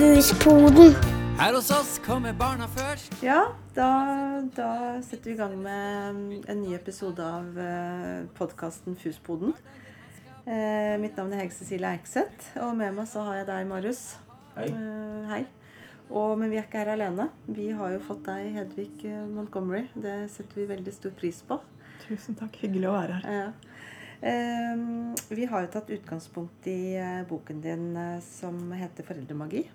Fuspoden. Her hos oss kommer barna først. Ja, da, da setter vi i gang med mm, en ny episode av eh, podkasten Fuspoden. Eh, mitt navn er Hege Cecilie Eikseth, og med meg så har jeg deg, Marius. Hei. Eh, hei. Og, men vi er ikke her alene. Vi har jo fått deg, Hedvig eh, Montgomery. Det setter vi veldig stor pris på. Tusen takk. Hyggelig å være her. Ja. Eh, vi har jo tatt utgangspunkt i eh, boken din eh, som heter 'Foreldremagi'.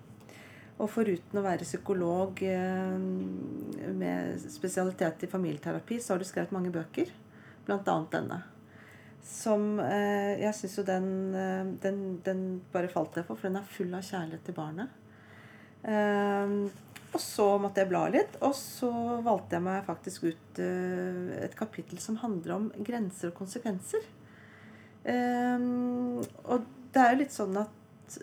Og foruten å være psykolog eh, med spesialitet i familieterapi, så har du skrevet mange bøker. Annet denne. Som eh, Jeg syns jo den, eh, den, den bare falt jeg for, for den er full av kjærlighet til barnet. Og så måtte jeg bla litt, og så valgte jeg meg faktisk ut et kapittel som handler om grenser og konsekvenser. Og det er jo litt sånn at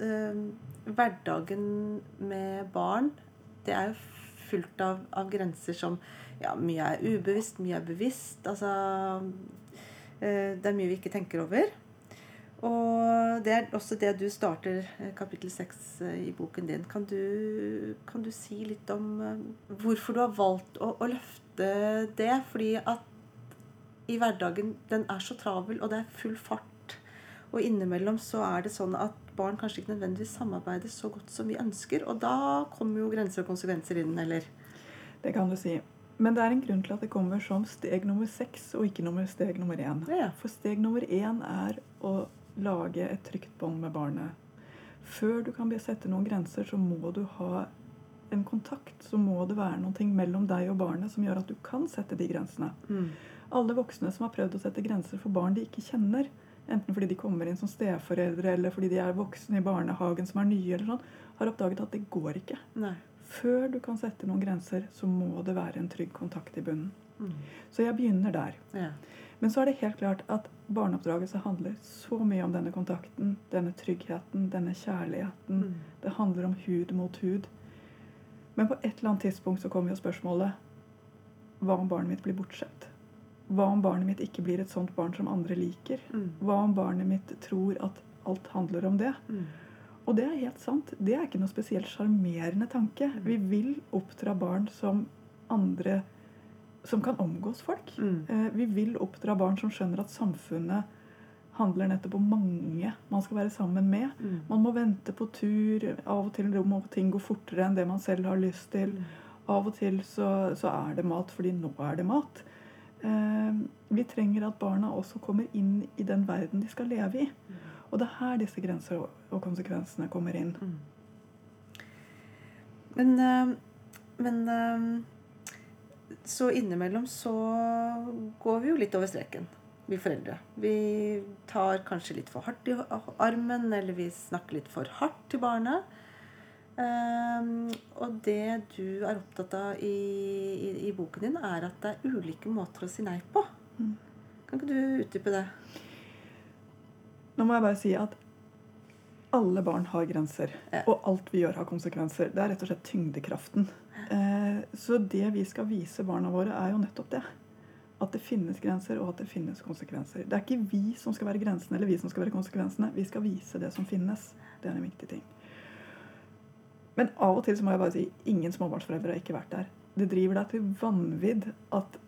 hverdagen med barn, det er jo fullt av, av grenser som ja, Mye er ubevisst, mye er bevisst. Altså eh, Det er mye vi ikke tenker over. Og det er også det du starter eh, kapittel seks eh, i boken din. Kan du, kan du si litt om hvorfor du har valgt å, å løfte det? Fordi at i hverdagen den er så travel, og det er full fart. Og innimellom så er det sånn at barn kanskje ikke nødvendigvis samarbeider så godt som vi ønsker. Og da kommer jo grenser og konsekvenser inn, eller? Det kan du si. Men det er en grunn til at det kommer som steg nummer seks og ikke nummer steg nummer én. Ja. For steg nummer én er å lage et trygt bånd med barnet. Før du kan sette noen grenser, så må du ha en kontakt. Så må det være noe mellom deg og barnet som gjør at du kan sette de grensene. Mm. Alle voksne som har prøvd å sette grenser for barn de ikke kjenner, enten fordi de kommer inn som steforeldre eller fordi de er voksne i barnehagen som er nye, eller sånn, har oppdaget at det går ikke. Nei. Før du kan sette noen grenser, så må det være en trygg kontakt i bunnen. Mm. Så jeg begynner der. Ja. Men så er det helt klart at barneoppdragelse handler så mye om denne kontakten, denne tryggheten, denne kjærligheten. Mm. Det handler om hud mot hud. Men på et eller annet tidspunkt så kommer jo spørsmålet Hva om barnet mitt blir bortskjemt? Hva om barnet mitt ikke blir et sånt barn som andre liker? Mm. Hva om barnet mitt tror at alt handler om det? Mm. Og det er helt sant. Det er ikke noe spesielt sjarmerende tanke. Mm. Vi vil oppdra barn som andre som kan omgås folk. Mm. Eh, vi vil oppdra barn som skjønner at samfunnet handler nettopp om mange man skal være sammen med. Mm. Man må vente på tur. Av og til må ting gå fortere enn det man selv har lyst til. Mm. Av og til så, så er det mat fordi nå er det mat. Eh, vi trenger at barna også kommer inn i den verden de skal leve i. Og det er her disse grenser og, konsekvensene kommer inn. Mm. Men, eh, men eh, Så innimellom så går vi jo litt over streken, vi foreldre. Vi tar kanskje litt for hardt i armen, eller vi snakker litt for hardt til barnet. Eh, og det du er opptatt av i, i, i boken din, er at det er ulike måter å si nei på. Mm. Kan ikke du utdype det? Nå må jeg bare si at alle barn har grenser. Ja. Og alt vi gjør, har konsekvenser. Det er rett og slett tyngdekraften. Eh, så det vi skal vise barna våre, er jo nettopp det. At det finnes grenser, og at det finnes konsekvenser. Det er ikke vi som skal være grensene, eller vi som skal være konsekvensene. Vi skal vise det som finnes. Det er en viktig ting. Men av og til så må jeg bare si ingen småbarnsforeldre har ikke vært der. Det driver deg til vanvidd at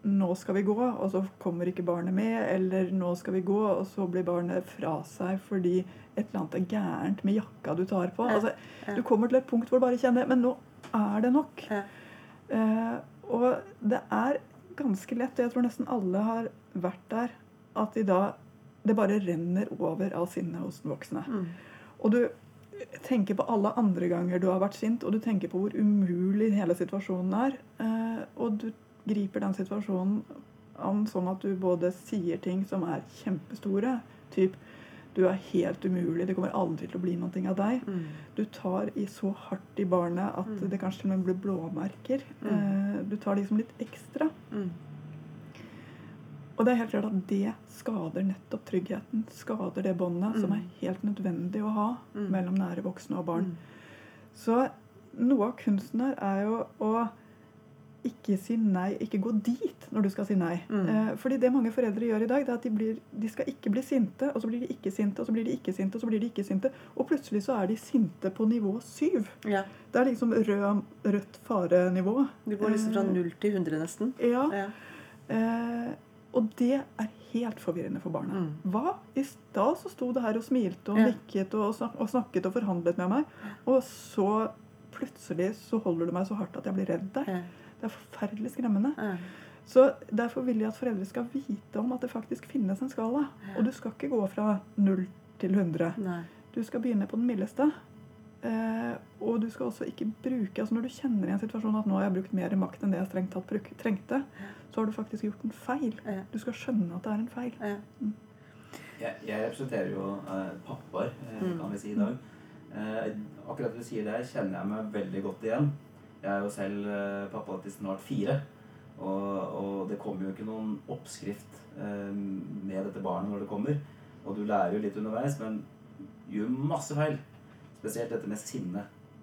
nå skal vi gå, og så kommer ikke barnet med. Eller nå skal vi gå, og så blir barnet fra seg fordi et eller annet er gærent med jakka du tar på. Altså, du kommer til et punkt hvor du bare kjenner Men nå er det nok. Eh, og det er ganske lett, og jeg tror nesten alle har vært der, at i dag det bare renner over av sinne hos voksne. Mm. Og du tenker på alle andre ganger du har vært sint, og du tenker på hvor umulig hele situasjonen er. Eh, og du griper den situasjonen an sånn at du både sier ting som er kjempestore, typ du er helt umulig, det kommer aldri til å bli noe av deg. Mm. Du tar i så hardt i barnet at Mm. det kanskje til og med blir blåmerker. Mm. Eh, du tar liksom litt ekstra. Mm. Og det er helt klart at det skader nettopp tryggheten. Skader det båndet som Mm. er helt nødvendig å ha Mm. mellom nære voksne og barn. Mm. Så noe av kunsten her er jo å ikke si nei, ikke gå dit når du skal si nei. Mm. Eh, fordi det mange foreldre gjør i dag, det er at de, blir, de skal ikke bli sinte, og så blir de ikke sinte, og så blir de ikke sinte, og så blir de ikke sinte. Og plutselig så er de sinte på nivå syv. Ja. Det er liksom rød, rødt farenivå. Du går liksom fra Eh, null til 100 nesten. Ja. Ja. Eh, og det er helt forvirrende for barna. Mm. Hva? I stad så sto det her og smilte og Ja. nikket og, og snakket og forhandlet med meg, og så plutselig så holder du meg så hardt at jeg blir redd deg. Ja. Det er forferdelig skremmende. Ja. Så Derfor vil jeg at foreldre skal vite om at det faktisk finnes en skala. Og du skal ikke gå fra null til 100. Nei. Du skal begynne på den mildeste. Eh, og du skal også ikke bruke altså Når du kjenner i en situasjon at nå har jeg brukt mer makt enn det jeg strengt tatt bruk, trengte, så har du faktisk gjort en feil. Ja. Du skal skjønne at det er en feil. Ja. Jeg, jeg representerer jo eh, pappaer, eh, Mm. kan vi si i dag. Eh, akkurat det du sier der, kjenner jeg meg veldig godt igjen. Jeg er jo selv eh, pappa til snart fire. Og, og det kommer jo ikke noen oppskrift eh, med dette barnet når det kommer. Og du lærer jo litt underveis, men gjør masse feil. Spesielt dette med sinne.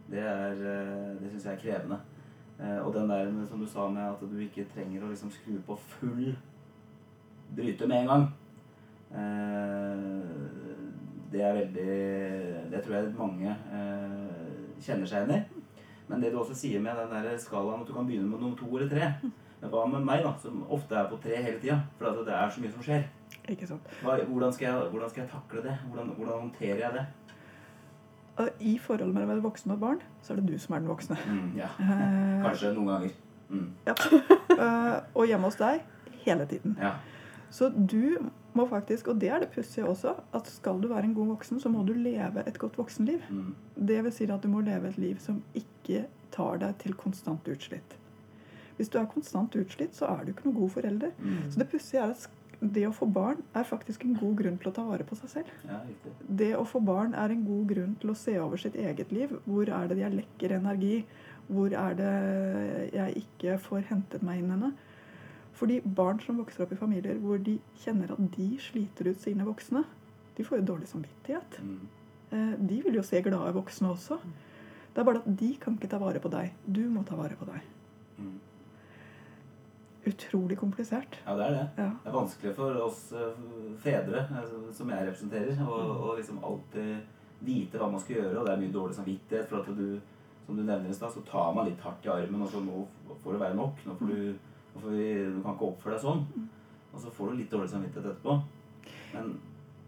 Det, er, eh, det syns jeg er krevende. Eh, og den der som du sa med at du ikke trenger å liksom skru på full bryte med en gang. Eh, det er veldig Det tror jeg mange kjenner seg igjen i. Men det du også sier med den der skalaen at du kan begynne med nummer to eller tre Men Hva med meg, da, som ofte er på tre hele tida? For det er så mye som skjer. Hvordan, skal jeg, hvordan skal jeg takle det? Hvordan, hvordan håndterer jeg det? I forholdet mellom en voksen og et barn, så er det du som er den voksne. Mm, ja. Eh, Kanskje noen ganger. Mm, Ja. og hjemme hos deg hele tiden. ja. Så du må faktisk, og det er det pussige også, at skal du være en god voksen, så må du leve et godt voksenliv. Mm, Det vil si at du må leve et liv som ikke tar deg til konstant utslitt. Hvis du er konstant utslitt, så er du ikke noen god forelder. mm. Så det pussige er at det å få barn er faktisk en god grunn til å ta vare på seg selv. Ja. Det å få barn er en god grunn til å se over sitt eget liv. Hvor er det jeg lekker energi? Hvor er det jeg ikke får hentet meg inn henne? Fordi barn som vokser opp i familier hvor de kjenner at de sliter ut sine voksne, de får jo dårlig samvittighet. Mm, Eh, De vil jo se glade voksne også. Det er bare at de kan ikke ta vare på deg. Du må ta vare på deg. mm. Utrolig komplisert. Ja, det er det. Ja. Det er vanskelig for oss eh, fedre, altså, som jeg representerer, å, å liksom alltid vite hva man skal gjøre. Og det er mye dårlig samvittighet. For at du, som du nevner i stad, så tar man litt hardt i armen. Og så nå får det være nok. Nå får du, nå får vi, du kan ikke oppføre deg sånn. Og så får du litt dårlig samvittighet etterpå. Men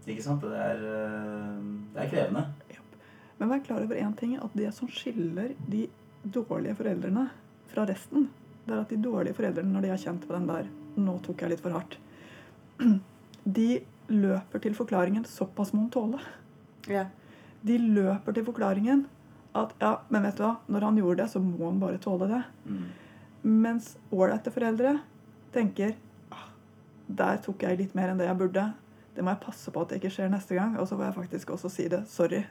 ikke sant? Det er, eh, det er krevende. Men vær klar over én ting, at det som skiller de dårlige foreldrene fra resten, det er at de dårlige foreldrene, når de har kjent på den der 'Nå tok jeg litt for hardt', de løper til forklaringen 'såpass må hun tåle'. Ja. De løper til forklaringen at 'ja, men vet du hva, når han gjorde det, så må han bare tåle det'. Mm. Mens ålreite foreldre tenker ah, 'der tok jeg litt mer enn det jeg burde'. Det må jeg passe på at det ikke skjer neste gang. Og så får jeg faktisk også si det. 'Sorry,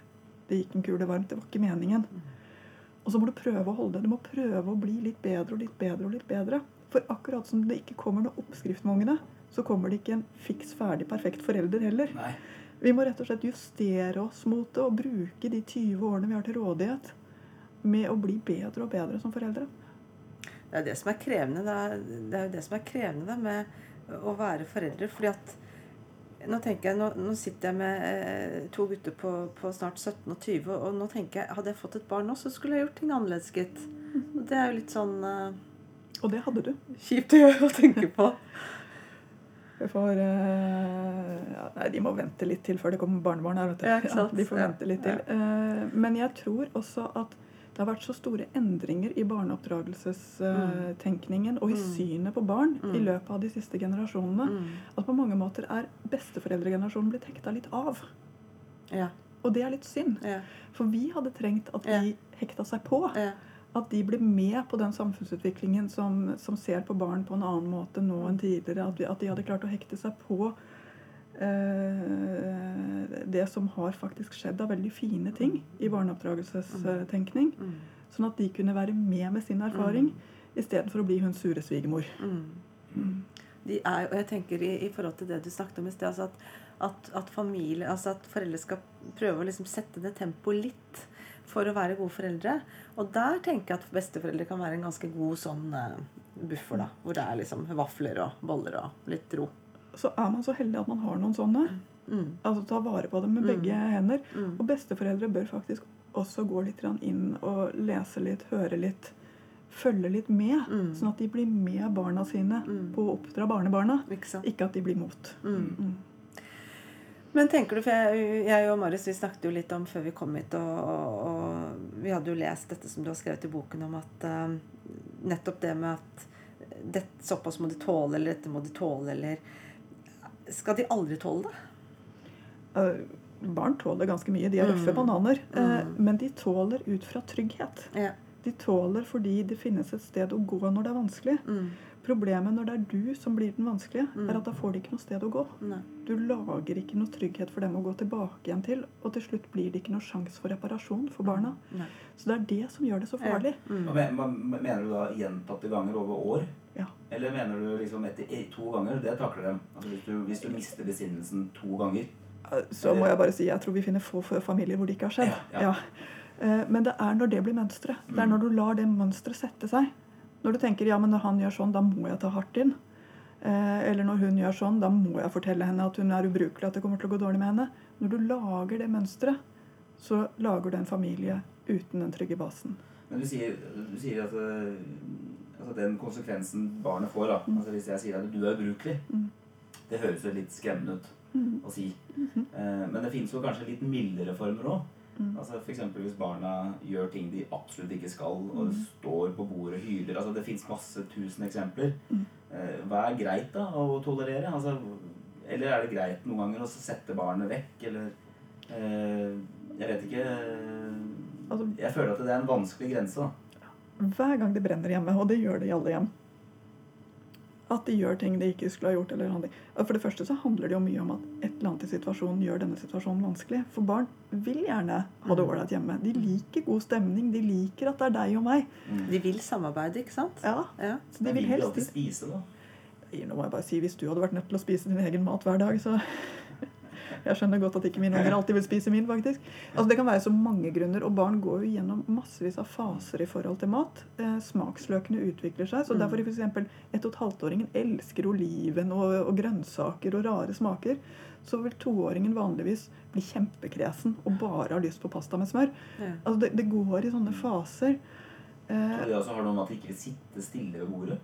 det gikk en kule varmt. Det var ikke meningen'. Og så må du prøve å holde det. Du må prøve å bli litt bedre og litt bedre og litt bedre. For akkurat som det ikke kommer noen oppskrift ungene, så kommer det ikke en fiks ferdig perfekt forelder heller. Nei. Vi må rett og slett justere oss mot det og bruke de 20 årene vi har til rådighet med å bli bedre og bedre som foreldre. Det er det som er krevende. Det er, det er jo det som er krevende da, med å være foreldre. fordi at nå tenker jeg, nå, nå sitter jeg med eh, to gutter på, på snart 17 og 20, og nå tenker jeg, hadde jeg fått et barn nå, så skulle jeg gjort ting annerledes, gitt. Og det er jo litt sånn eh, Og det hadde du. kjipt å tenke på. For eh, ja, Nei, de må vente litt til før det kommer barnebarn her. Ja, sant? de får vente litt til. Eh, men jeg tror også at det har vært så store endringer i barneoppdragelsestenkningen og i Mm. synet på barn i Mm. løpet av de siste generasjonene Mm. at på mange måter er besteforeldregenerasjonen blitt hekta litt av. Ja. Og det er litt synd. Ja. For vi hadde trengt at de hekta seg på. Ja. At de ble med på den samfunnsutviklingen som, som ser på barn på en annen måte nå enn tidligere. At, vi, at de hadde klart å hekte seg på det som har faktisk skjedd av veldig fine ting i barneoppdragelsestenkning. Mm. Sånn at de kunne være med med sin erfaring istedenfor å bli hun sure svigermor. Mm. Mm. De er, og jeg tenker i, i forhold til det du snakket om i sted, altså at, at, at familie, altså at foreldre skal prøve å liksom sette ned tempoet litt for å være gode foreldre. Og der tenker jeg at besteforeldre kan være en ganske god sånn uh, buffer, da. Hvor det er liksom vafler og boller og litt ro. Så er man så heldig at man har noen sånne. Mm. Altså ta vare på dem med begge hender. Mm. Og besteforeldre bør faktisk også gå litt inn og lese litt, høre litt. Følge litt med, Mm. sånn at de blir med barna sine Mm. på å oppdra barnebarna. Ikke? Ikke at de blir mot. Mm. Mm. Men tenker du, for jeg, jeg og Marius vi snakket jo litt om før vi kom hit, og, og, og vi hadde jo lest dette som du har skrevet i boken om at uh, nettopp det med at det, såpass må de tåle, eller dette må de tåle, eller Skal de aldri tåle det? Uh, barn tåler ganske mye. De er røffe Mm. bananer. Uh, Mm. Men de tåler ut fra trygghet. Ja. De tåler fordi det finnes et sted å gå når det er vanskelig. Mm. Problemet når det er du som blir den vanskelige, Mm. er at da får de ikke noe sted å gå. Nei. Du lager ikke noe trygghet for dem å gå tilbake igjen til, og til slutt blir det ikke noe sjanse for reparasjon for barna. Nei. Så det er det som gjør det så farlig. Mm. Men- men- Mener du da gjentatte ganger over år? Ja. Eller mener du liksom etter e- to ganger? Det takler dem. Altså hvis, du, hvis du mister besinnelsen to ganger. Så må jeg bare si jeg tror vi finner få få familier hvor det ikke har skjedd. Ja, ja. Eh, Men det er når det blir mønsteret. Det er Mm. når du lar det mønsteret sette seg. Når du tenker ja, men når han gjør sånn, da må jeg ta hardt inn. Eh, Eller når hun gjør sånn, da må jeg fortelle henne at hun er ubrukelig, at det kommer til å gå dårlig med henne. Når du lager det mønsteret, så lager du en familie uten den trygge basen. Men du sier, du sier at øh, altså den konsekvensen barnet får da, altså Hvis jeg sier at du er ubrukelig, Mm. det høres jo litt skremmende ut Mm. å si. Eh, Men det fins jo kanskje litt mildere former òg. Mm. Altså F.eks. hvis barna gjør ting de absolutt ikke skal, og Mm. står på bordet og hyler. altså Det fins masse tusen eksempler. Mm. Eh, Hva er greit da å tolerere? Altså, eller er det greit noen ganger å sette barnet vekk, eller eh, Jeg vet ikke. Altså- Jeg føler at det er en vanskelig grense. da. Hver gang det brenner hjemme, og det gjør det i alle hjem At de gjør ting de ikke skulle ha gjort. Eller. For det første så handler det jo mye om at et eller annet i situasjonen gjør denne situasjonen vanskelig. For barn vil gjerne ha det ålreit hjemme. De liker god stemning. De liker at det er deg og meg. De vil samarbeide, ikke sant? Ja, Ja. så de vil helst spise, da? Nå må jeg bare si, Hvis du hadde vært nødt til å spise din egen mat hver dag, så Jeg skjønner godt at ikke mine unger alltid vil spise min, faktisk. Altså Det kan være så mange grunner, og barn går jo gjennom massevis av faser i forhold til mat. Eh, smaksløkene utvikler seg. så Mm. Derfor f.eks. ett og et halvt-åringen elsker oliven og, og grønnsaker og rare smaker. Så vil toåringen vanligvis bli kjempekresen og bare ha lyst på pasta med smør. Ja. Altså Det, det går i sånne faser. Eh, Og det også har noe med at de ikke vil sitte stille ved bordet.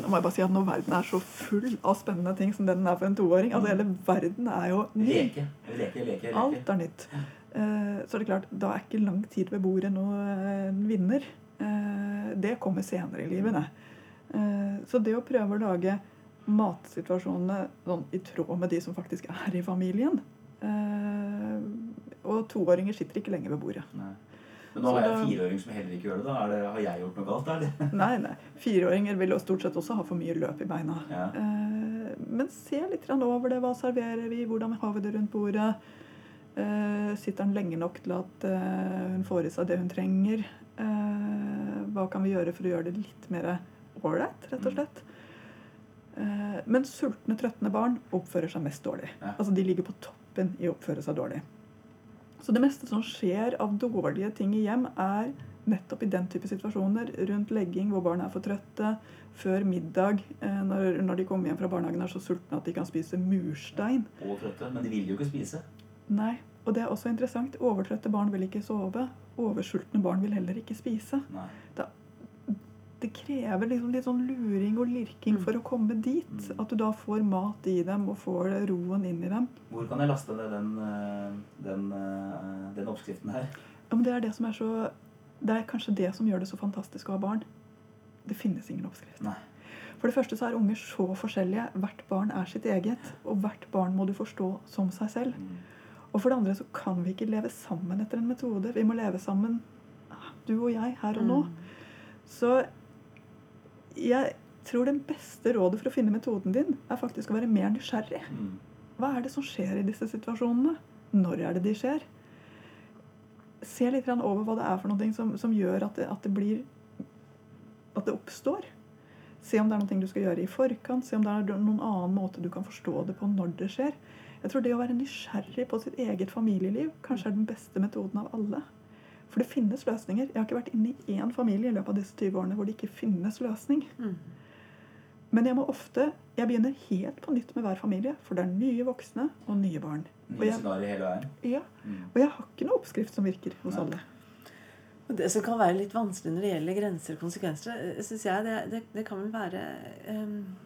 Nå må jeg bare si at Når verden er så full av spennende ting som den er for en toåring altså Hele verden er jo ny. Leke. Leke, leke. Alt er nytt. Så Så er det klart, da er ikke lang tid ved bordet noen eh, vinner. Eh, Det kommer senere i livet. det. Eh, Så det å prøve å lage matsituasjonene sånn i tråd med de som faktisk er i familien eh, Og toåringer sitter ikke lenger ved bordet. Nei. Men nå har jeg en fireåring som heller ikke gjør det. da. Det har jeg gjort noe galt, der? eller? Nei, nei. Fireåringer vil jo stort sett også ha for mye løp i beina. Ja. Eh, men se litt over det. Hva serverer vi? Hvordan har vi det rundt bordet? Eh, sitter han lenge nok til at eh, hun får i seg det hun trenger? Eh, hva kan vi gjøre for å gjøre det litt mer ålreit, rett og slett? Eh, men sultne, trøttende barn oppfører seg mest dårlig. Ja. Altså De ligger på toppen i å oppføre seg dårlig. Så det meste som skjer av dårlige ting i hjem, er nettopp i den type situasjoner. Rundt legging, hvor barn er for trøtte. Før middag, eh, når, når de kommer hjem fra barnehagen er så sultne at de kan spise murstein. Og trøtte. Men de vil jo ikke spise. Nei, og det er også interessant. Overtrøtte barn vil ikke sove. Oversultne barn vil heller ikke spise. Nei. Det krever liksom litt sånn luring og lirking Mm. for å komme dit. Mm. At du da får mat i dem og får roen inn i dem. Hvor kan jeg laste ned den, eh, den, eh, den oppskriften her? Ja, men det er det som er så Det er kanskje det som gjør det så fantastisk å ha barn. Det finnes ingen oppskrift. Nei. For det første så er unger så forskjellige. Hvert barn er sitt eget. Og hvert barn må du forstå som seg selv. Mm. Og for det andre så kan vi ikke leve sammen etter en metode. Vi må leve sammen, du og jeg, her og nå. Så jeg tror det beste rådet for å finne metoden din, er faktisk å være mer nysgjerrig. Mm. Hva er det som skjer i disse situasjonene? Når er det de skjer? Se litt over hva det er for noe som, som gjør at det, at det blir At det oppstår. Se om det er noe du skal gjøre i forkant. Se om det er noen annen måte du kan forstå det på når det skjer. Jeg tror det å være nysgjerrig på sitt eget familieliv kanskje er den beste metoden av alle. For det finnes løsninger. Jeg har ikke vært inne i én familie i løpet av disse 20 årene hvor det ikke finnes løsning. Mm. Men jeg må ofte Jeg begynner helt på nytt med hver familie, for det er nye voksne og nye barn. Og jeg, hele veien. ja, Mm. og jeg har ikke noe oppskrift som virker hos Nei. alle. Og Det som kan være litt vanskelig når det gjelder grenser og konsekvenser, syns jeg det, det, det kan vel være um,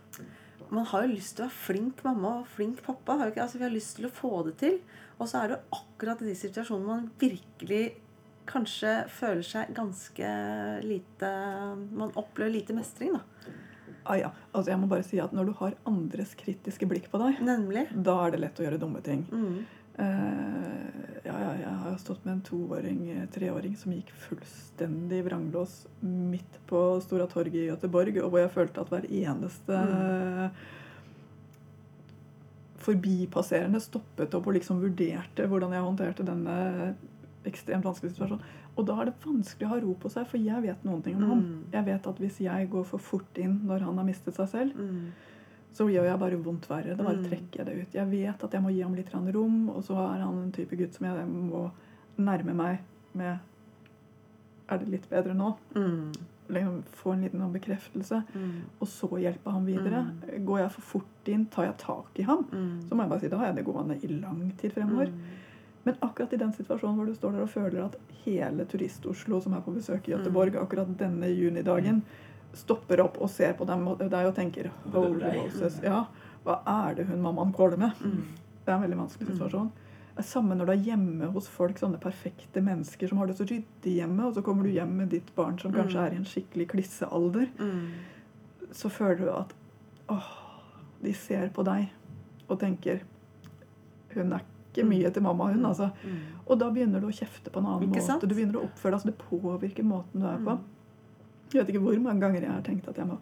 Man har jo lyst til å være flink mamma og flink pappa. Har ikke, altså Vi har lyst til å få det til. Og så er det akkurat i de situasjonene man virkelig kanskje føler seg ganske lite Man opplever lite mestring, da. Ah, ja. altså jeg må bare si at Når du har andres kritiske blikk på deg, Nemlig. da er det lett å gjøre dumme ting. Mm. Uh, ja, ja, jeg har stått med en toåring, eh, treåring som gikk fullstendig vranglås midt på Stora torget i Göteborg, og hvor jeg følte at hver eneste Mm. forbipasserende stoppet opp og liksom vurderte hvordan jeg håndterte denne ekstremt vanskelig situasjon. Og da er det vanskelig å ha ro på seg, for jeg vet noen ting om ham. Mm. Jeg vet at hvis jeg går for fort inn når han har mistet seg selv, Mm. så gjør jeg bare vondt verre. Da bare Mm. trekker jeg det ut. Jeg vet at jeg må gi ham litt rom, og så er han en type gutt som jeg må nærme meg med Er det litt bedre nå? Mm. Liksom Få en liten sånn bekreftelse, Mm. og så hjelpe ham videre. Går jeg for fort inn, tar jeg tak i ham, Mm. så må jeg bare si da har jeg det gående i lang tid fremover. Mm. Men akkurat i den situasjonen hvor du står der og føler at hele Turist-Oslo som er på besøk i Göteborg Mm. akkurat denne junidagen, stopper opp og ser på dem og deg og tenker Holy Moses. Ja, hva er det hun mammaen kåler med? Mm. Det er en veldig vanskelig situasjon. Det samme når du er hjemme hos folk, sånne perfekte mennesker som har det så ryddig hjemme, og så kommer du hjem med ditt barn som kanskje Mm. er i en skikkelig klissealder. Mm. Så føler du at åh, de ser på deg og tenker Hun er ikke mye til mamma, hun, altså. Mm. Og da begynner du å kjefte på en annen Ikke måte. sant? Du begynner å oppføre deg, altså Det påvirker måten du er på. Mm. Jeg vet ikke hvor mange ganger jeg har tenkt at jeg må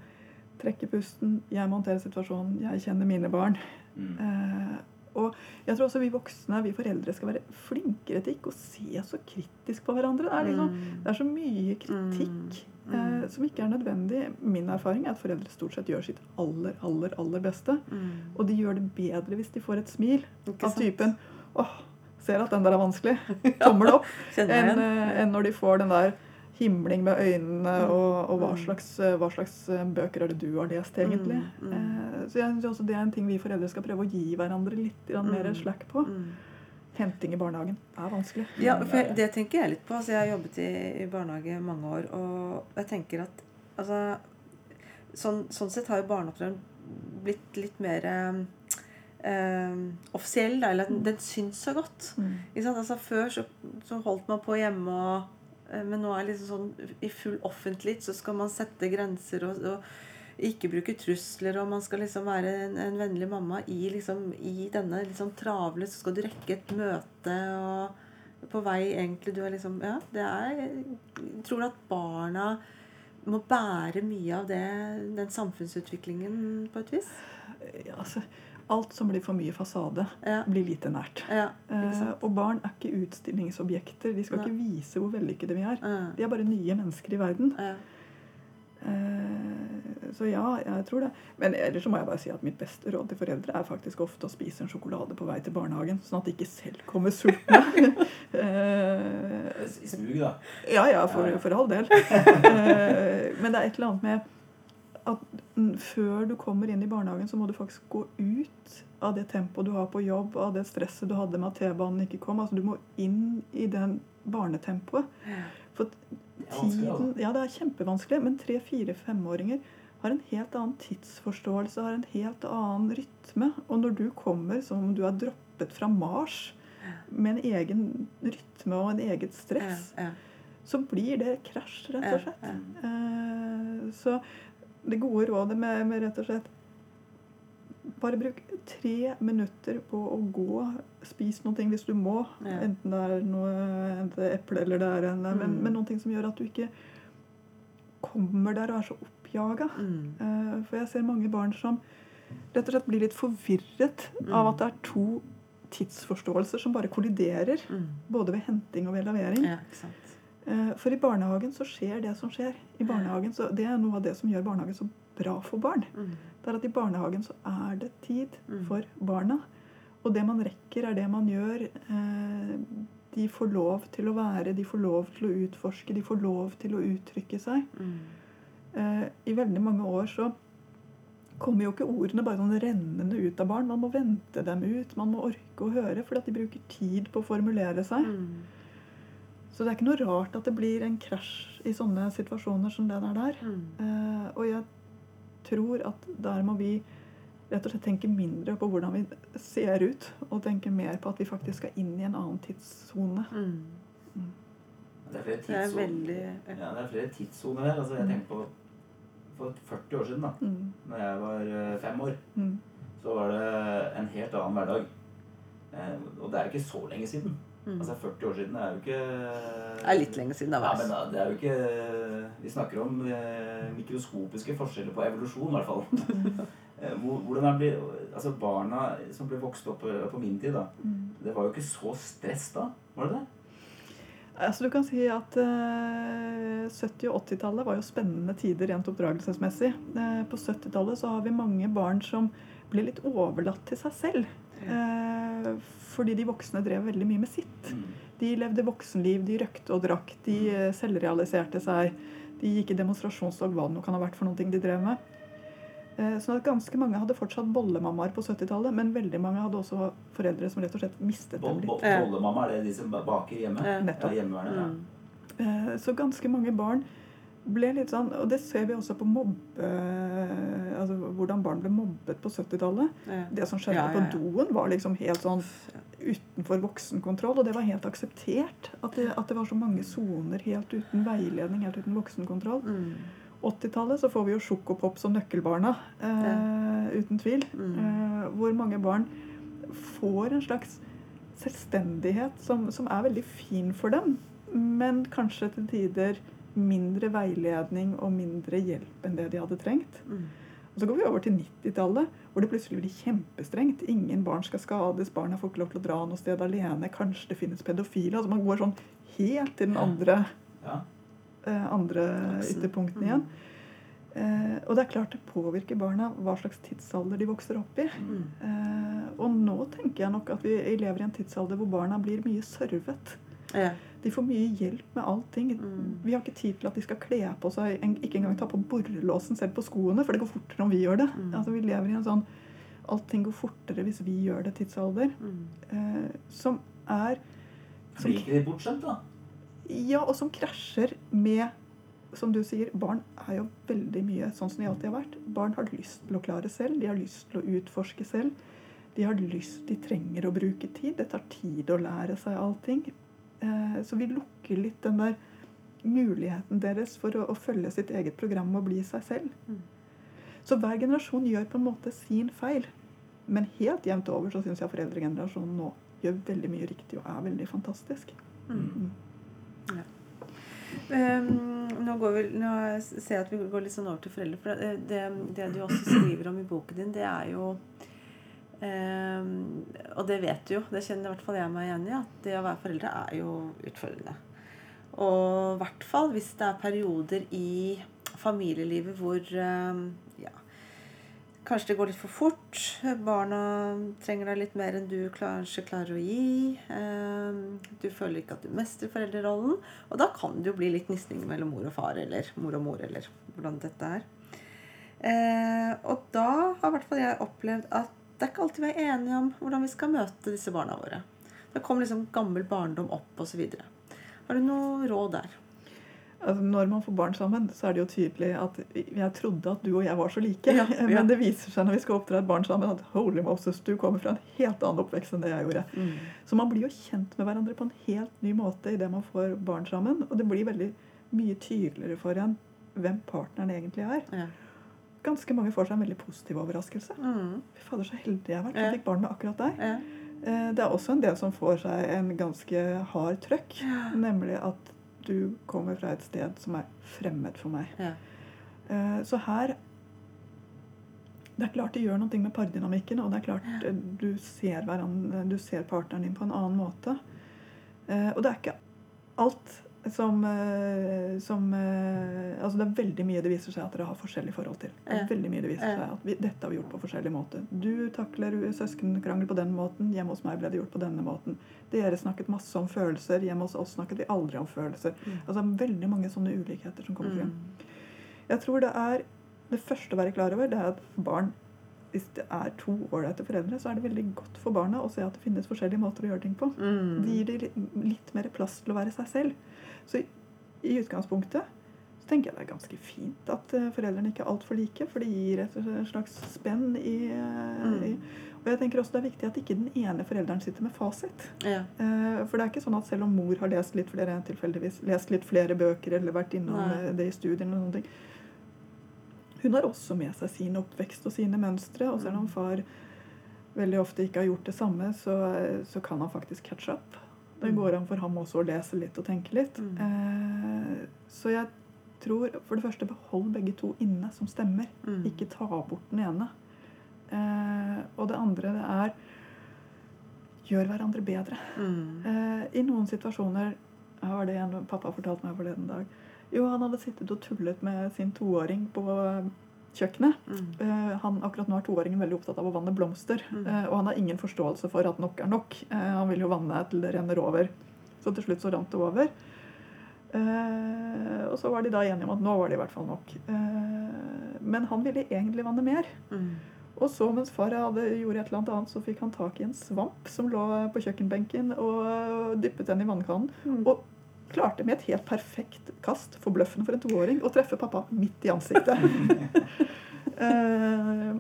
trekke pusten, jeg må håndtere situasjonen, jeg kjenner mine barn. Mm. Eh, og jeg tror også vi voksne, vi foreldre, skal være flinkere til ikke å se så kritisk på hverandre. Det er, liksom, Mm. det er så mye kritikk Mm. eh, som ikke er nødvendig. Min erfaring er at foreldre stort sett gjør sitt aller, aller, aller beste. Mm. Og de gjør det bedre hvis de får et smil Ikke av typen åh, ser at den der er vanskelig. Tommel opp. Enn igjen. eh, når de får den der himling med øynene Mm. og, og hva, Mm. slags, eh, hva slags eh, bøker er det du har lest, egentlig. Mm, mm. Så jeg synes også det er en ting vi foreldre skal prøve å gi hverandre litt mer Mm. slack på. Henting i barnehagen er vanskelig. Ja, for det tenker jeg litt på. Altså, jeg har jobbet i, i barnehage i mange år, og jeg tenker at altså, sånn, sånn sett har jo barneoppdrageren blitt litt mer eh, offisiell, da, eller at den, den syns så godt. Mm. Altså, før så, så holdt man på hjemme, og, eh, men nå er det liksom sånn i full offentlighet så skal man sette grenser og, og ikke bruke trusler, og man skal liksom være en, en vennlig mamma i, liksom, i denne liksom travle Så skal du rekke et møte og på vei egentlig Du er liksom Ja, det er Jeg tror at barna må bære mye av det, den samfunnsutviklingen på et vis. Ja, altså, alt som blir for mye fasade, Ja. blir lite nært. Ja, Eh, og barn er ikke utstillingsobjekter. De skal Nei. ikke vise hvor vellykkede vi er. Ja, De er bare nye mennesker i verden. ja. Eh, så ja, jeg tror det. Men ellers så må jeg bare si at mitt beste råd til foreldre er faktisk ofte å spise en sjokolade på vei til barnehagen, sånn at de ikke selv kommer sultne. Eh, I smug, da. ja, ja, for, Ja, ja. for all del. Eh, Men det er et eller annet med at før du kommer inn i barnehagen, så må du faktisk gå ut av det tempoet du har på jobb, av det stresset du hadde med at T-banen ikke kom. Altså Du må inn i den barnetempoet. For tiden. Ja, det er kjempevanskelig, men tre, fire, femåringer har en helt annen tidsforståelse, har en helt annen rytme. Og når du kommer som om du er droppet fra Mars med en egen rytme og en eget stress, så blir det krasj, rett og slett. Eh, så det gode rådet med, med rett og slett bare bruk tre minutter på å gå. Spis ting hvis du må. Ja. Enten det er noe eple eller det er en men, Mm. men noen ting som gjør at du ikke kommer der og er så oppjaga. Mm. Uh, for jeg ser mange barn som rett og slett blir litt forvirret Mm. av at det er to tidsforståelser som bare kolliderer. Mm. Både ved henting og ved levering. Ja, ikke sant. For i barnehagen så skjer det som skjer. I barnehagen så, Det er noe av det som gjør barnehagen så bra for barn. Mm. Det er at I barnehagen så er det tid Mm. for barna. Og det man rekker, er det man gjør eh, De får lov til å være, de får lov til å utforske, de får lov til å uttrykke seg. Mm. Eh, I veldig mange år så kommer jo ikke ordene bare sånn rennende ut av barn. Man må vente dem ut, man må orke å høre, fordi at de bruker tid på å formulere seg. Mm. Så det er ikke noe rart at det blir en krasj i sånne situasjoner som det der. der. Mm. Eh, og jeg tror at der må vi rett og slett tenke mindre på hvordan vi ser ut, og tenke mer på at vi faktisk skal inn i en annen tidssone. Mm. Det er flere er tidssoner. veldig Ja, det er flere tidssoner her. Altså, jeg tenker på for 40 år siden, da Mm. når jeg var eh, fem år, Mm. så var det en helt annen hverdag. Eh, og det er ikke så lenge siden. Mm. Altså 40 år siden er jo ikke Det er litt lenge siden, da. Ja, men det er jo ikke Vi snakker om eh, mikroskopiske forskjeller på evolusjon, i hvert fall. Eh, Hvordan er det, altså Barna som ble vokst opp eh, på min tid, da, Mm. det var jo ikke så stress da? Var det det? Altså du kan si at eh, 70- og 80-tallet var jo spennende tider rent oppdragelsesmessig. Eh, på 70-tallet så har vi mange barn som blir litt overlatt til seg selv. Fordi de voksne drev veldig mye med sitt. Mm. De levde voksenliv, de røkte og drakk, de eh, selvrealiserte seg. De gikk i demonstrasjonstog, hva det nå kan ha vært for noen ting de drev med. Eh, Sånn at ganske mange hadde fortsatt bollemammaer på 70-tallet, men veldig mange hadde også foreldre som rett og slett mistet dem litt. boll- Bollemamma, er det de som baker hjemme? Ja. Nettopp. Ja, hjemmeværende, ja. Mm. Eh, Så ganske mange barn ble litt sånn Og det ser vi også på mobbe... Altså hvordan barn ble mobbet på 70-tallet. Ja. Det som skjedde Ja, ja, på doen, var liksom helt sånn utenfor voksenkontroll. Og det var helt akseptert. At det, at det var så mange soner helt uten veiledning, helt uten voksenkontroll. Mm. 80-tallet så får vi jo Sjokopop som nøkkelbarna, eh, uten tvil. Mm. Eh, hvor mange barn får en slags selvstendighet som, som er veldig fin for dem, men kanskje til tider mindre veiledning og mindre hjelp enn det de hadde trengt. Mm. Og Så går vi over til 90-tallet, hvor det plutselig blir kjempestrengt. Ingen barn skal skades, barna får ikke lov til å dra noe sted alene. Kanskje det finnes pedofile. Altså Man går sånn helt til den andre, Ja. Ja. andre ytterpunkten Mm. igjen. Eh, og det er klart det påvirker barna hva slags tidsalder de vokser opp i. Mm. Eh, og nå tenker jeg nok at vi lever i en tidsalder hvor barna blir mye servet. Ja. De får mye hjelp med allting. Mm. Vi har ikke tid til at de skal kle på seg, ikke engang ta på borrelåsen selv på skoene, for det går fortere om vi gjør det. Mm. Altså Vi lever i en sånn Allting går fortere hvis vi gjør det tidsalder. Mm. Eh, som er som, Blir ikke de bortskjemt, da? Ja, og som krasjer med Som du sier, barn er jo veldig mye sånn som de alltid har vært. Barn har lyst til å klare selv, de har lyst til å utforske selv. De har lyst, de trenger å bruke tid. Det tar tid å lære seg allting. Eh, så vi lukker litt den der muligheten deres for å, å følge sitt eget program og bli seg selv. Mm. Så hver generasjon gjør på en måte sin feil. Men helt jevnt over så syns jeg foreldregenerasjonen nå gjør veldig mye riktig og er veldig fantastisk. Mm. Um, nå, går vi, nå ser jeg at vi går litt sånn over til foreldre. For det, det, det du også skriver om i boken din, det er jo um, Og det vet du jo, det kjenner i hvert fall jeg meg igjen i, at det å være foreldre er jo utfordrende. Og i hvert fall hvis det er perioder i familielivet hvor um, ja, Kanskje det går litt for fort. Barna trenger deg litt mer enn du kanskje klarer å gi. Eh, Du føler ikke at du mestrer foreldrerollen. Og da kan det jo bli litt gnisning mellom mor og far, eller mor og mor, eller hvordan dette er. Eh, Og da har i hvert fall jeg opplevd at det er ikke alltid vi er enige om hvordan vi skal møte disse barna våre. Da kommer liksom gammel barndom opp, osv. Har du noe råd der? Altså, når man får barn sammen, så er det jo tydelig at jeg trodde at du og jeg var så like. Ja, ja. Men det viser seg når vi skal oppdra et barn sammen, at holy Moses, du kommer fra en helt annen oppvekst enn det jeg gjorde. Så man blir jo kjent med hverandre på en helt ny måte idet man får barn sammen. Og det blir veldig mye tydeligere for en hvem partneren egentlig er. Ja. Ganske mange får seg en veldig positiv overraskelse. Mm. Fy fader, så heldig jeg har vært Ja. som fikk barn med akkurat deg. Ja. Eh, Det er også en del som får seg en ganske hard trøkk. Nemlig at du kommer fra et sted som er fremmed for meg. Ja. Eh, Så her Det er klart det gjør noe med pardynamikken, og det er klart ja. du ser, hverandre, du ser partneren din på en annen måte. Eh, Og det er ikke alt som, eh, som eh, Altså det er veldig mye det viser seg at dere har forskjellig forhold til. Det er veldig mye det viser seg at vi, Dette har vi gjort på forskjellig måte. Du takler søskenkrangel på den måten. Hjemme hos meg ble det gjort på denne måten. Dere snakket masse om følelser. Hjemme hos oss snakket vi aldri om følelser. Mm. Altså veldig mange sånne ulikheter som kommer frem. Mm. Jeg tror det er Det første å være klar over, det er at barn Hvis det er to ålreite foreldre, så er det veldig godt for barna å se at det finnes forskjellige måter å gjøre ting på. Mm. Det gir dem litt- mer plass til å være seg selv. Så i, i utgangspunktet så tenker jeg det er ganske fint at eh, foreldrene ikke er altfor like, for det gir et slags spenn i, eh, Mm. i Og jeg tenker også det er viktig at ikke den ene forelderen sitter med fasit. Ja. Eh, For det er ikke sånn at selv om mor har lest litt flere tilfeldigvis, lest litt flere bøker eller vært innom Nei. det i studien, og noen ting, hun har også med seg sin oppvekst og sine mønstre. Og selv om far veldig ofte ikke har gjort det samme, så, så kan han faktisk catch up. Det Mm. går an for ham også å lese litt og tenke litt. Mm. Eh, Så jeg tror for det første behold begge to inne som stemmer. Mm. Ikke ta bort den ene. Eh, Og det andre det er gjør hverandre bedre. Mm. Eh, I noen situasjoner her var det en pappa fortalt meg forleden dag. Jo, han hadde sittet og tullet med sin toåring på eh, kjøkkenet. Mm. Eh, han, akkurat nå er toåringen veldig opptatt av å vanne blomster. Mm. eh, og han har ingen forståelse for at nok er nok. Han vil jo vanne til det renner over. Så til slutt så rant det over. Og så var de da enige om at nå var det i hvert fall nok. Men han ville egentlig vanne mer. Mm. Og så mens far hadde, gjorde et eller annet annet, så fikk han tak i en svamp som lå på kjøkkenbenken, og dyppet den i vannkannen. Mm. Og klarte med et helt perfekt kast, forbløffende for en toåring, å treffe pappa midt i ansiktet. eh,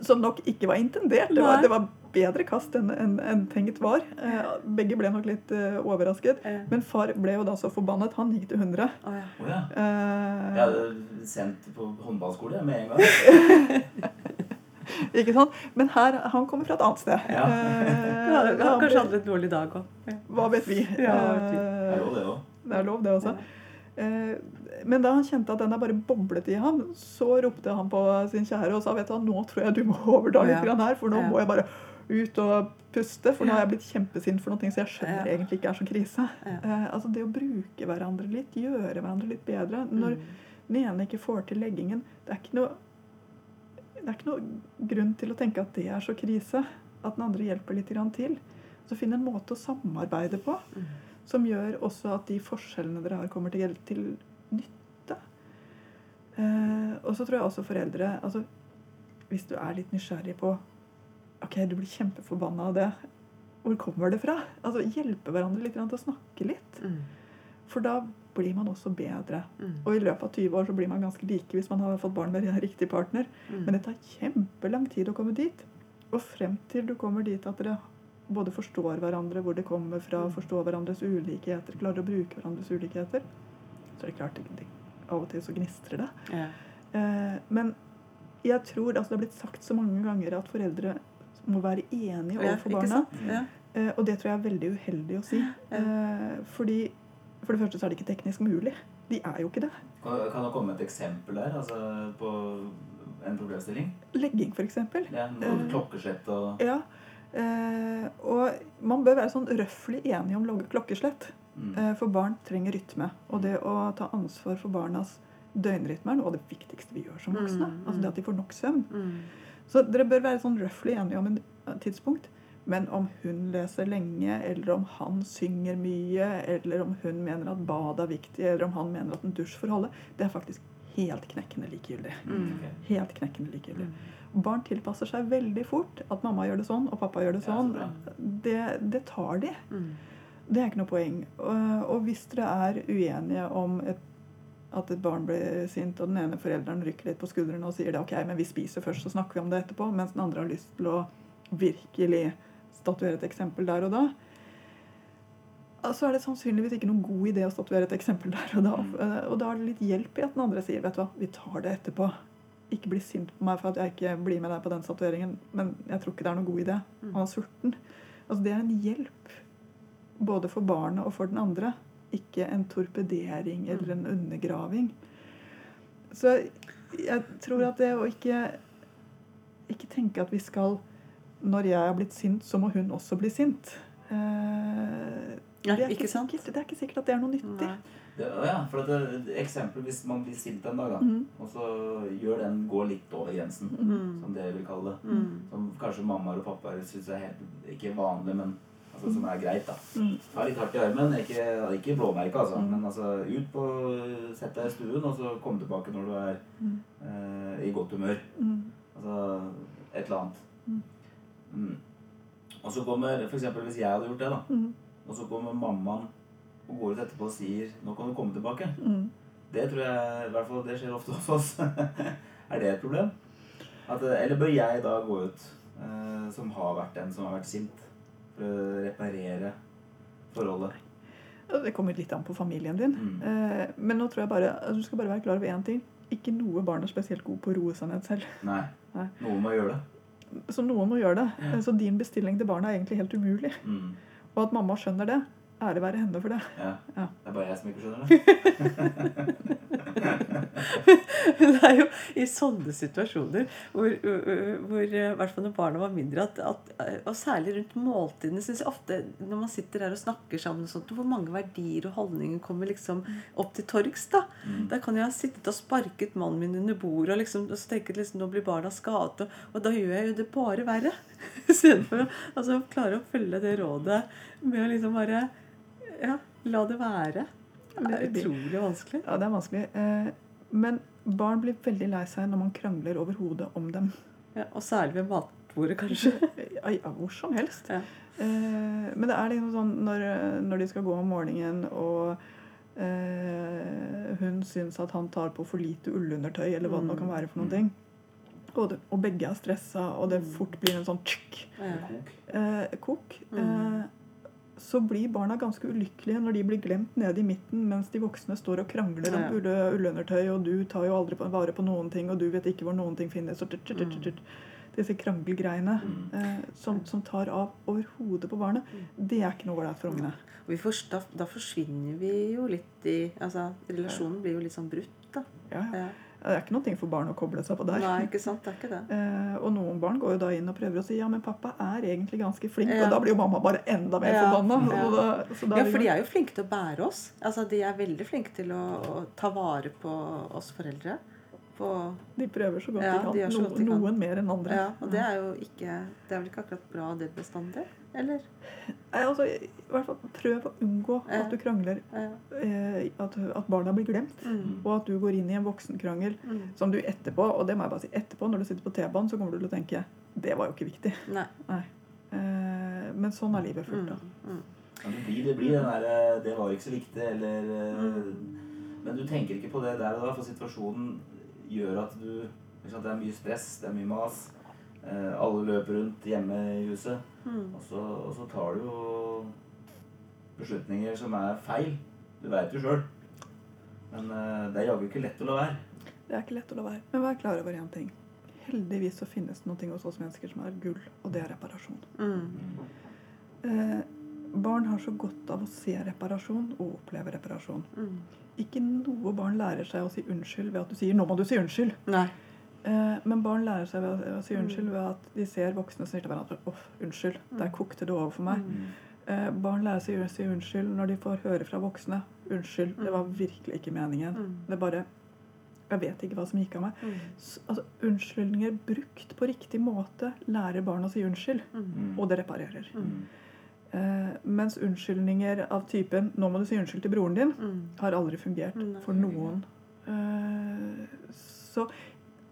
som nok ikke var intendert. Det var, det var bedre kast enn en, en tenkt var. Eh, begge ble nok litt eh, overrasket. Eh. Men far ble jo da så forbannet. Han gikk til 100. Oh, ja. Oh, ja. Eh, Jeg hadde sendt på håndballskole med en gang. Ikke sant? Men her, han kommer fra et annet sted. Ja. Eh, hadde han kanskje ble- hatt litt dårlig dag òg. Hva vet vi? Ja, hva vet vi. Det er Eh, det òg. det er lov, det også. Eh, Men da han kjente at den der bare boblet i ham, så ropte han på sin kjære og sa vet du nå tror jeg du må overta litt Ja. grann her, for nå Ja. må jeg bare ut og puste, for nå har jeg blitt kjempesint for noe som jeg skjønner Ja. egentlig ikke er så krise. Ja. Eh, altså det å bruke hverandre litt, gjøre hverandre litt bedre. Når Mm. den ene ikke får til leggingen, det er ikke noe det er ikke noe grunn til å tenke at det er så krise. At den andre hjelper litt grann til. Så finn en måte å samarbeide på Mm. Som gjør også at de forskjellene dere har, kommer til, til nytte. Eh, og så tror jeg også foreldre altså, Hvis du er litt nysgjerrig på Ok, du blir kjempeforbanna av det. Hvor kommer det fra? Altså, Hjelpe hverandre litt til å snakke litt. Mm. For da blir man også bedre. Mm. Og i løpet av 20 år så blir man ganske like hvis man har fått barn med riktig partner. Mm. Men det tar kjempelang tid å komme dit. Og frem til du kommer dit at dere både forstår hverandre, hvor det kommer fra, Mm. forstår hverandres ulikheter, klarer å bruke hverandres ulikheter, så er det klart det, av og til så gnistrer det. Ja. Eh, men jeg tror altså det har blitt sagt så mange ganger at foreldre må være enige overfor barna. Ja. Eh, og det tror jeg er veldig uheldig å si. Eh, fordi For det første så er det ikke teknisk mulig. De er jo ikke det. Kan, kan det komme et eksempel der? Altså på en problemstilling? Legging, f.eks. Ja, Eh. klokkeslett og Ja. Eh, og man bør være sånn røftlig enige om klokkeslett. mm. Eh, for barn trenger rytme. Og det å ta ansvar for barnas døgnrytme er noe av det viktigste vi gjør som voksne. Mm, Altså det at de får nok søvn. Mm. Så dere bør være sånn røftlig enige om en eh, tidspunkt. Men om hun leser lenge, eller om han synger mye, eller om hun mener at bad er viktig, eller om han mener at en dusj får holde, det er faktisk helt knekkende likegyldig. Mm. Helt knekkende likegyldig. Mm. Barn tilpasser seg veldig fort. At mamma gjør det sånn, og pappa gjør det Ja, så sånn. det, det tar de. Mm. Det er ikke noe poeng. Og, og hvis dere er uenige om et, at et barn blir sint, og den ene forelderen rykker litt på skuldrene og sier det, ok, men vi spiser først, så snakker vi om det etterpå, mens den andre har lyst til å virkelig statuere et eksempel der og da, så er det sannsynligvis ikke noen god idé å statuere et eksempel der og da. Eh, Og da er det litt hjelp i at den andre sier vet du hva, vi tar det etterpå. Ikke bli sint på meg for at jeg ikke blir med deg på den statueringen, men jeg tror ikke det er noen god idé. Han er sulten. Altså, det er en hjelp både for barnet og for den andre. Ikke en torpedering eller en undergraving. Så jeg tror at det å ikke ikke tenke at vi skal Når jeg er blitt sint, så må hun også bli sint. Eh, Ja, det, er ikke ikke sikkert, det er ikke sikkert at det er noe nyttig. Det, ja, for at det, eksempel hvis man blir sint en dag, da, mm. og så gjør den gå litt over grensen, Mm. som dere vil kalle det. Mm. Som kanskje mammaer og pappaer syns er helt ikke vanlig, men altså, som er greit, da. Mm. Ta litt hardt i armen. Ikke, ikke blåmerke, altså. Mm. Men altså, ut på Sett deg i stuen, og så kom tilbake når du er Mm. eh, i godt humør. Mm. Altså et eller annet. Mm. Mm. Og så kommer eksempel hvis jeg hadde gjort det, da. Og så kommer mammaen og går ut etterpå og sier 'Nå kan du komme tilbake'. Mm. Det tror jeg i hvert fall det skjer ofte hos oss. er det et problem? At, eller bør jeg da gå ut, eh, som har vært den som har vært sint, for å reparere forholdet? Det kommer litt an på familien din. Mm. Eh, men nå tror jeg bare, altså, du skal bare være klar over én ting. Ikke noe barn er spesielt god på å roe seg ned selv. Nei. Nei. Noen må gjøre det. Så noen må gjøre det. Ja. Så din bestilling til barna er egentlig helt umulig. Mm. Og at mamma skjønner det, ære være henne for det. Ja. Ja. Det er bare jeg som ikke skjønner det. det er jo i sånne situasjoner hvor, hvor i hvert fall når barna var mindre, at, at, og særlig rundt måltidene, syns jeg ofte når man sitter her og snakker sammen, og sånt, hvor mange verdier og holdninger kommer liksom opp til torgs. da. Mm. Da kan jeg ha sittet og sparket mannen min under bordet og, liksom, og så tenket liksom, nå blir barna skadet. Og, og da gjør jeg jo det bare verre. Istedenfor å altså, klare å følge det rådet med å liksom bare ja, la det være. Det er utrolig vanskelig. Ja, det er vanskelig. Eh, Men barn blir veldig lei seg når man krangler over hodet om dem. Ja, og særlig ved matbordet, kanskje. Ja, hvor som helst. Ja. Eh, Men det er liksom sånn når, når de skal gå om morgenen og eh, hun syns at han tar på for lite ullundertøy, eller hva det nå kan være for noen ting. Og, det, og begge er stressa, og det fort blir en sånn tsk, eh, kok. Mm. Eh, så blir barna ganske ulykkelige når de blir glemt nede i midten, mens de voksne står og krangler om ulle, ullundertøy, og du tar jo aldri vare på noen ting, og du vet ikke hvor noen ting finnes. Og tut, tut, tut, tut. Disse krangelgreiene Mm. eh, som, som tar av over hodet på barnet, det er ikke noe ålreit for ungene. Vi forst- da, da forsvinner vi jo litt i Altså, relasjonen blir jo litt sånn brutt, da. Ja. Det er ikke noe for barn å koble seg på der. Nei, ikke sant? Det er ikke det. Eh, og noen barn går jo da inn og prøver å si ja, men pappa er egentlig ganske flink, Ja. og da blir jo mamma bare enda mer Ja, forbanna. ja. Da, da Ja, for de er jo flinke til å bære oss. Altså, De er veldig flinke til å, å ta vare på oss foreldre. På, de prøver så godt Ja, de kan. de No, godt de kan. noen mer enn andre. ja, og det er jo ikke Det er vel ikke akkurat bra, det bestandig? Eller? Nei, altså, i hvert fall Prøv å unngå Ja. at du krangler. Ja. Eh, at, at barna blir glemt. Mm. Og at du går inn i en voksenkrangel Mm. som du etterpå Og det må jeg bare si, etterpå når du sitter på T-banen, så kommer du til å tenke det var jo ikke viktig. Nei. Eh, men sånn er livet fullt Mm. av. Mm. Ja, det blir, det blir den derre 'det var ikke så viktig', eller eh, Men du tenker ikke på det der og da, for situasjonen gjør at du ikke sant, Det er mye stress, det er mye mas. Eh, alle løper rundt hjemme i huset. Mm. Og så, og så tar du jo beslutninger som er feil. Du veit jo sjøl. Men eh, det er jaggu ikke lett å la være. Det er ikke lett å la være. Men vær klar over én ting. Heldigvis så finnes det noe hos oss mennesker som er gull, og det er reparasjon. Mm. Eh, barn har så godt av å se reparasjon og oppleve reparasjon. Mm. Ikke noe barn lærer seg å si unnskyld ved at du sier 'nå må du si unnskyld'. Nei. Eh, men barn lærer seg å, si Mm. unnskyld ved at de ser voksne som sier til hverandre 'Å, unnskyld, der kokte det over for meg'. Mm. Eh, barn lærer seg å si unnskyld når de får høre fra voksne 'Unnskyld, det var virkelig ikke meningen'. Mm. Det er bare 'Jeg vet ikke hva som gikk av meg'. Mm. Altså, unnskyldninger brukt på riktig måte lærer barn å si unnskyld, Mm. Mm. og det reparerer. Mm. Eh, mens unnskyldninger av typen 'nå må du si unnskyld til broren din' Mm. har aldri fungert Nei. for noen. Eh, så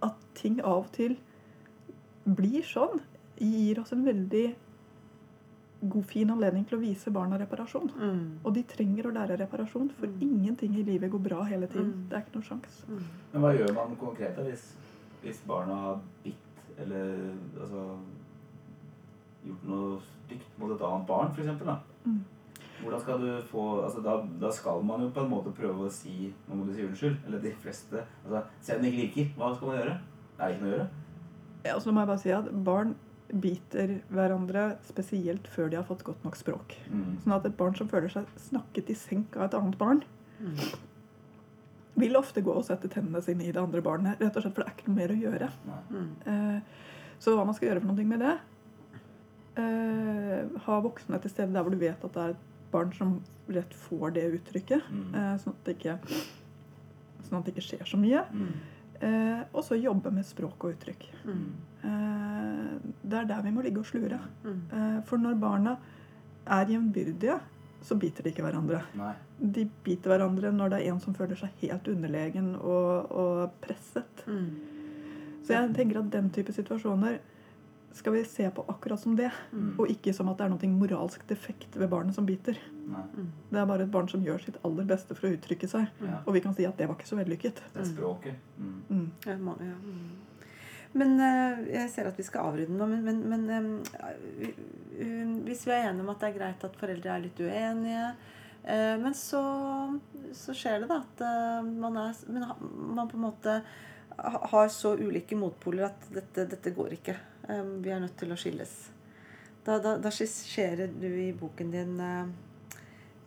at ting av og til blir sånn, gir oss en veldig god, fin anledning til å vise barna reparasjon. Mm. Og de trenger å lære reparasjon, for Mm. ingenting i livet går bra hele tiden. Mm. Det er ikke noen sjans. Mm. Men hva gjør man konkret hvis, hvis barna har bitt eller altså gjort noe stygt mot et annet barn, f.eks.? Mm. Hvordan skal du få altså da, da skal man jo på en måte prøve å si Nå må du si unnskyld. Eller de fleste. altså Se om det ikke virker. Hva skal man gjøre? Det er ikke noe å gjøre. Ja, altså, må jeg bare si at Barn biter hverandre spesielt før de har fått godt nok språk. Mm. Sånn at et barn som føler seg snakket i senk av et annet barn, Mm. vil ofte gå og sette tennene sine i det andre barnet. Rett og slett, For det er ikke noe mer å gjøre. Mm. Eh, Så hva man skal gjøre for noe med det Ha voksne til stede der hvor du vet at det er et barn som rett får det uttrykket. Mm. eh, sånn, at det ikke, sånn at det ikke skjer så mye. Mm. Eh, og så jobbe med språk og uttrykk. Mm. Eh, det er der vi må ligge og slure. Mm. Eh, for når barna er jevnbyrdige, så biter de ikke hverandre. Nei. De biter hverandre når det er en som føler seg helt underlegen og, og presset. Mm. Så jeg tenker at den type situasjoner skal vi se på akkurat som det, Mm. og ikke som at det er noe moralsk defekt ved barnet som biter. Nei. Det er bare et barn som gjør sitt aller beste for å uttrykke seg. Ja. Og vi kan si at det var ikke så vellykket. Det er språket. Mm. Mm. Ja, ja. Mm. Men uh, jeg ser at vi skal avrunde nå, men, men, men um, vi- um, hvis vi er enige om at det er greit at foreldre er litt uenige uh, Men så, så skjer det da at uh, man, er, men man på en måte har så ulike motpoler at dette, dette går ikke. Eh, vi er nødt til å skilles. Da, da, da skisserer du i boken din uh,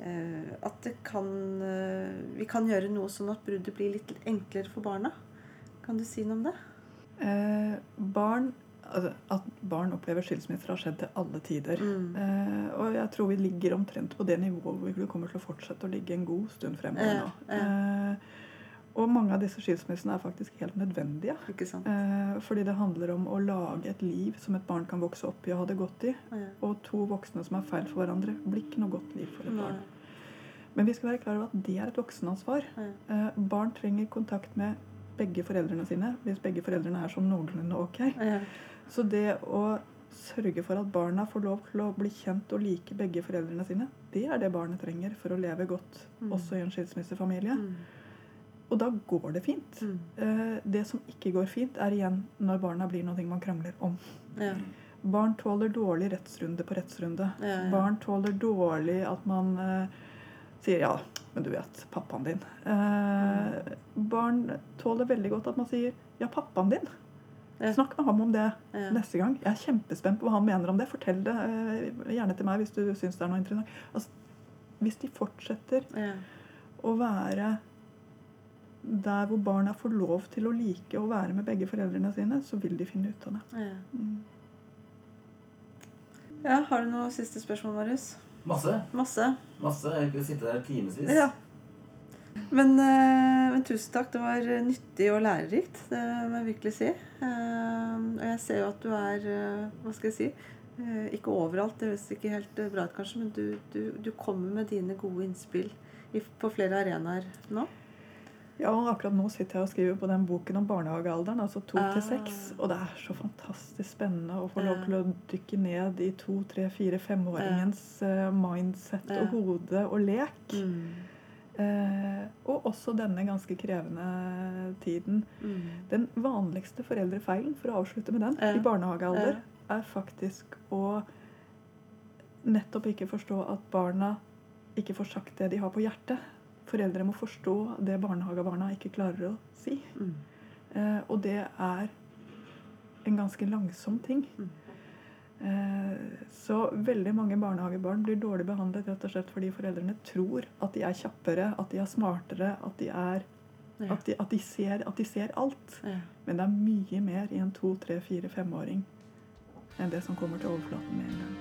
eh, at det kan, uh, vi kan gjøre noe sånn at bruddet blir litt enklere for barna. Kan du si noe om det? Eh, barn, altså, at barn opplever skilsmisser har skjedd til alle tider. Mm. Eh, og jeg tror vi ligger omtrent på det nivået hvor vi kommer til å fortsette å ligge en god stund fremover nå. ja. Eh, og mange av disse skilsmissene er faktisk helt nødvendige. Eh, fordi det handler om å lage et liv som et barn kan vokse opp i og ha det godt i. Ja. Og to voksne som er feil for hverandre, blir ikke noe godt liv for et barn. Men vi skal være klar over at det er et voksenansvar. Eh, barn trenger kontakt med begge foreldrene sine hvis begge foreldrene er sånn noenlunde ok. Så det å sørge for at barna får lov til å bli kjent og like begge foreldrene sine, det er det barnet trenger for å leve godt, Mm. også i en skilsmissefamilie. Mm. Og da går det fint. Mm. Eh, det som ikke går fint, er igjen når barna blir noe man krangler om. Ja. Barn tåler dårlig rettsrunde på rettsrunde. Ja, ja. Barn tåler dårlig at man eh, sier 'ja, men du vet, pappaen din'. Eh, barn tåler veldig godt at man sier 'ja, pappaen din'. Snakk med ham om det neste gang. Jeg er kjempespent på hva han mener om det. Fortell det eh, gjerne til meg hvis du syns det er noe interessant. Altså, hvis de fortsetter Ja. å være der hvor barna får lov til å like å være med begge foreldrene sine, så vil de finne ut av det. Ja. Mm. ja. Har du noe siste spørsmål, Marius? Masse. Masse. Masse. Jeg kunne sitte der timevis. Ja. Men, eh, men tusen takk. Det var nyttig og lærerikt. Det må jeg virkelig si. Eh, og jeg ser jo at du er eh, Hva skal jeg si? eh, ikke overalt, det høres ikke helt bra ut kanskje, men du, du, du kommer med dine gode innspill på flere arenaer nå. Ja, og akkurat nå sitter jeg og skriver på den boken om barnehagealderen, altså to Ah. til seks. Og det er så fantastisk spennende å få lov til å dykke ned i to, tre, fire, femåringens uh, mindset og hode og lek. Mm. Eh, og også denne ganske krevende tiden. Mm. Den vanligste foreldrefeilen, for å avslutte med den, Ja. i barnehagealder, er faktisk å nettopp ikke forstå at barna ikke får sagt det de har på hjertet. Foreldre må forstå det barnehagebarna ikke klarer å si. Mm. Eh, og det er en ganske langsom ting. Mm. Eh, så veldig mange barnehagebarn blir dårlig behandlet rett og slett fordi foreldrene tror at de er kjappere, at de er smartere, at de, er, Ja. at de, at de, ser, at de ser alt. Ja. Men det er mye mer i en to, tre, fire, femåring enn det som kommer til overflaten med en gang.